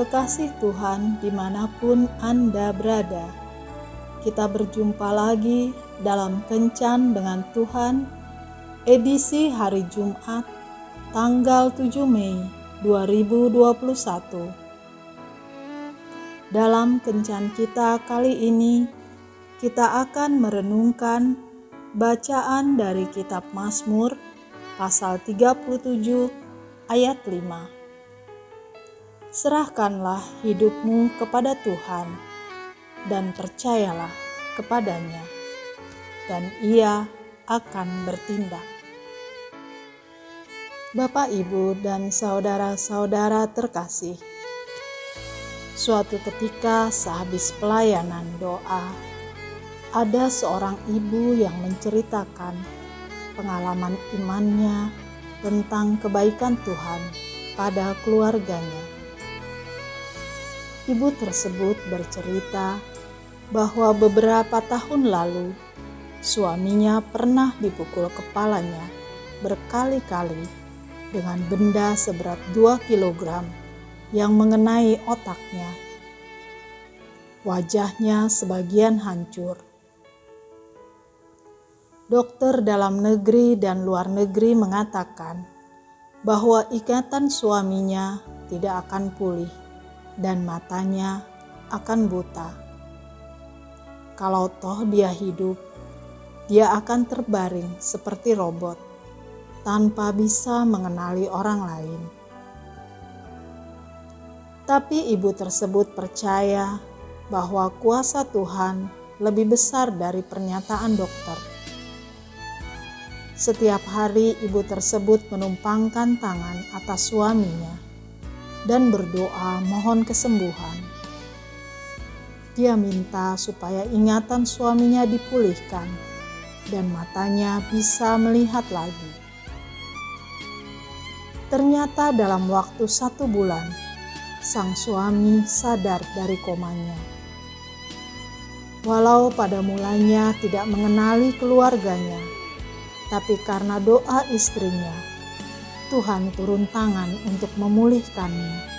kekasih Tuhan di mana pun Anda berada, kita berjumpa lagi dalam Kencan dengan Tuhan, edisi hari Jumat, tanggal 7 Mei 2021. Dalam Kencan kita kali ini, kita akan merenungkan bacaan dari kitab Mazmur pasal 37 ayat 5. Serahkanlah hidupmu kepada Tuhan dan percayalah kepadanya, dan Ia akan bertindak. Bapak, ibu, dan saudara-saudara terkasih, suatu ketika sehabis pelayanan doa, ada seorang ibu yang menceritakan pengalaman imannya tentang kebaikan Tuhan pada keluarganya. Ibu tersebut bercerita bahwa beberapa tahun lalu suaminya pernah dipukul kepalanya berkali-kali dengan benda seberat 2 kg yang mengenai otaknya. Wajahnya sebagian hancur. Dokter dalam negeri dan luar negeri mengatakan bahwa ikatan suaminya tidak akan pulih dan matanya akan buta. Kalau toh dia hidup, dia akan terbaring seperti robot tanpa bisa mengenali orang lain. Tapi ibu tersebut percaya bahwa kuasa Tuhan lebih besar dari pernyataan dokter. Setiap hari ibu tersebut menumpangkan tangan atas suaminya dan berdoa mohon kesembuhan. Dia minta supaya ingatan suaminya dipulihkan dan matanya bisa melihat lagi. Ternyata dalam waktu satu bulan, sang suami sadar dari komanya. Walau pada mulanya tidak mengenali keluarganya, tapi karena doa istrinya, Tuhan turun tangan untuk memulihkannya.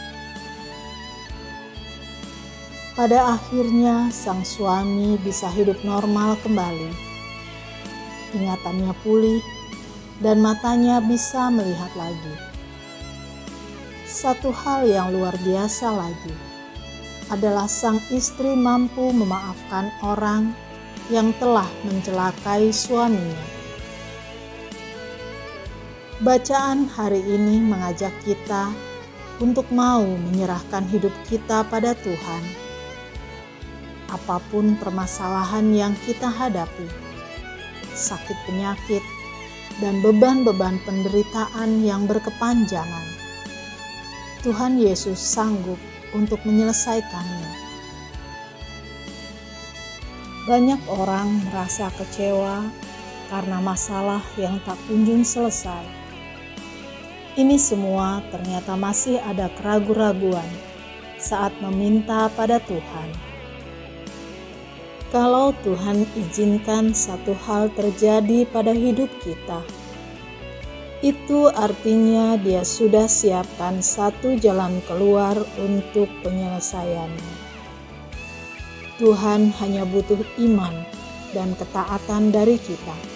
Pada akhirnya, sang suami bisa hidup normal kembali. Ingatannya pulih, dan matanya bisa melihat lagi. Satu hal yang luar biasa lagi adalah sang istri mampu memaafkan orang yang telah mencelakai suaminya. Bacaan hari ini mengajak kita untuk mau menyerahkan hidup kita pada Tuhan. Apa pun permasalahan yang kita hadapi, sakit penyakit, dan beban-beban penderitaan yang berkepanjangan, Tuhan Yesus sanggup untuk menyelesaikannya. Banyak orang merasa kecewa karena masalah yang tak kunjung selesai ini semua ternyata masih ada keraguan-raguan saat meminta pada Tuhan. Kalau Tuhan izinkan satu hal terjadi pada hidup kita, itu artinya Dia sudah siapkan satu jalan keluar untuk penyelesaiannya. Tuhan hanya butuh iman dan ketaatan dari kita.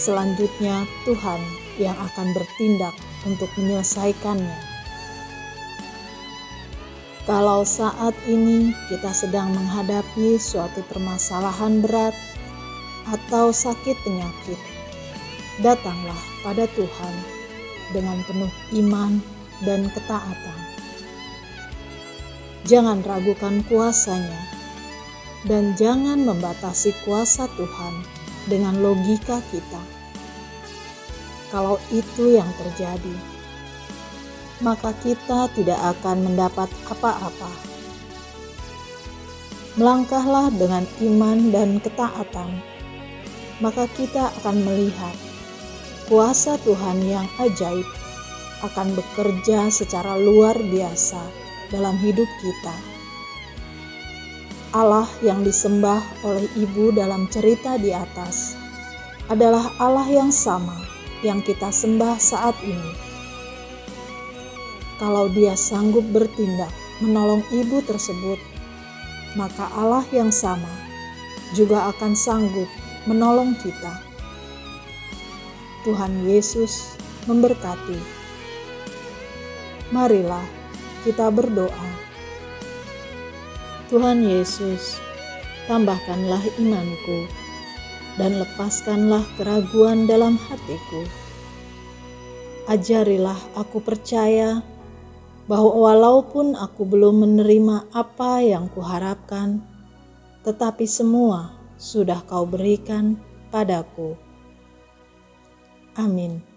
Selanjutnya, Tuhan yang akan bertindak untuk menyelesaikannya. Kalau saat ini kita sedang menghadapi suatu permasalahan berat atau sakit penyakit, datanglah pada Tuhan dengan penuh iman dan ketaatan. Jangan ragukan kuasanya, dan jangan membatasi kuasa Tuhan dengan logika kita kalau itu yang terjadi, maka kita tidak akan mendapat apa-apa. Melangkahlah dengan iman dan ketaatan, maka kita akan melihat kuasa Tuhan yang ajaib akan bekerja secara luar biasa dalam hidup kita. Allah yang disembah oleh ibu dalam cerita di atas adalah Allah yang sama yang kita sembah saat ini. kalau dia sanggup bertindak menolong ibu tersebut, maka Allah yang sama juga akan sanggup menolong kita. Tuhan Yesus memberkati. Marilah kita berdoa. Tuhan Yesus, tambahkanlah imanku dan lepaskanlah keraguan dalam hatiku. Ajarilah aku percaya bahwa walaupun aku belum menerima apa yang kuharapkan, tetapi semua sudah kau berikan padaku. Amin.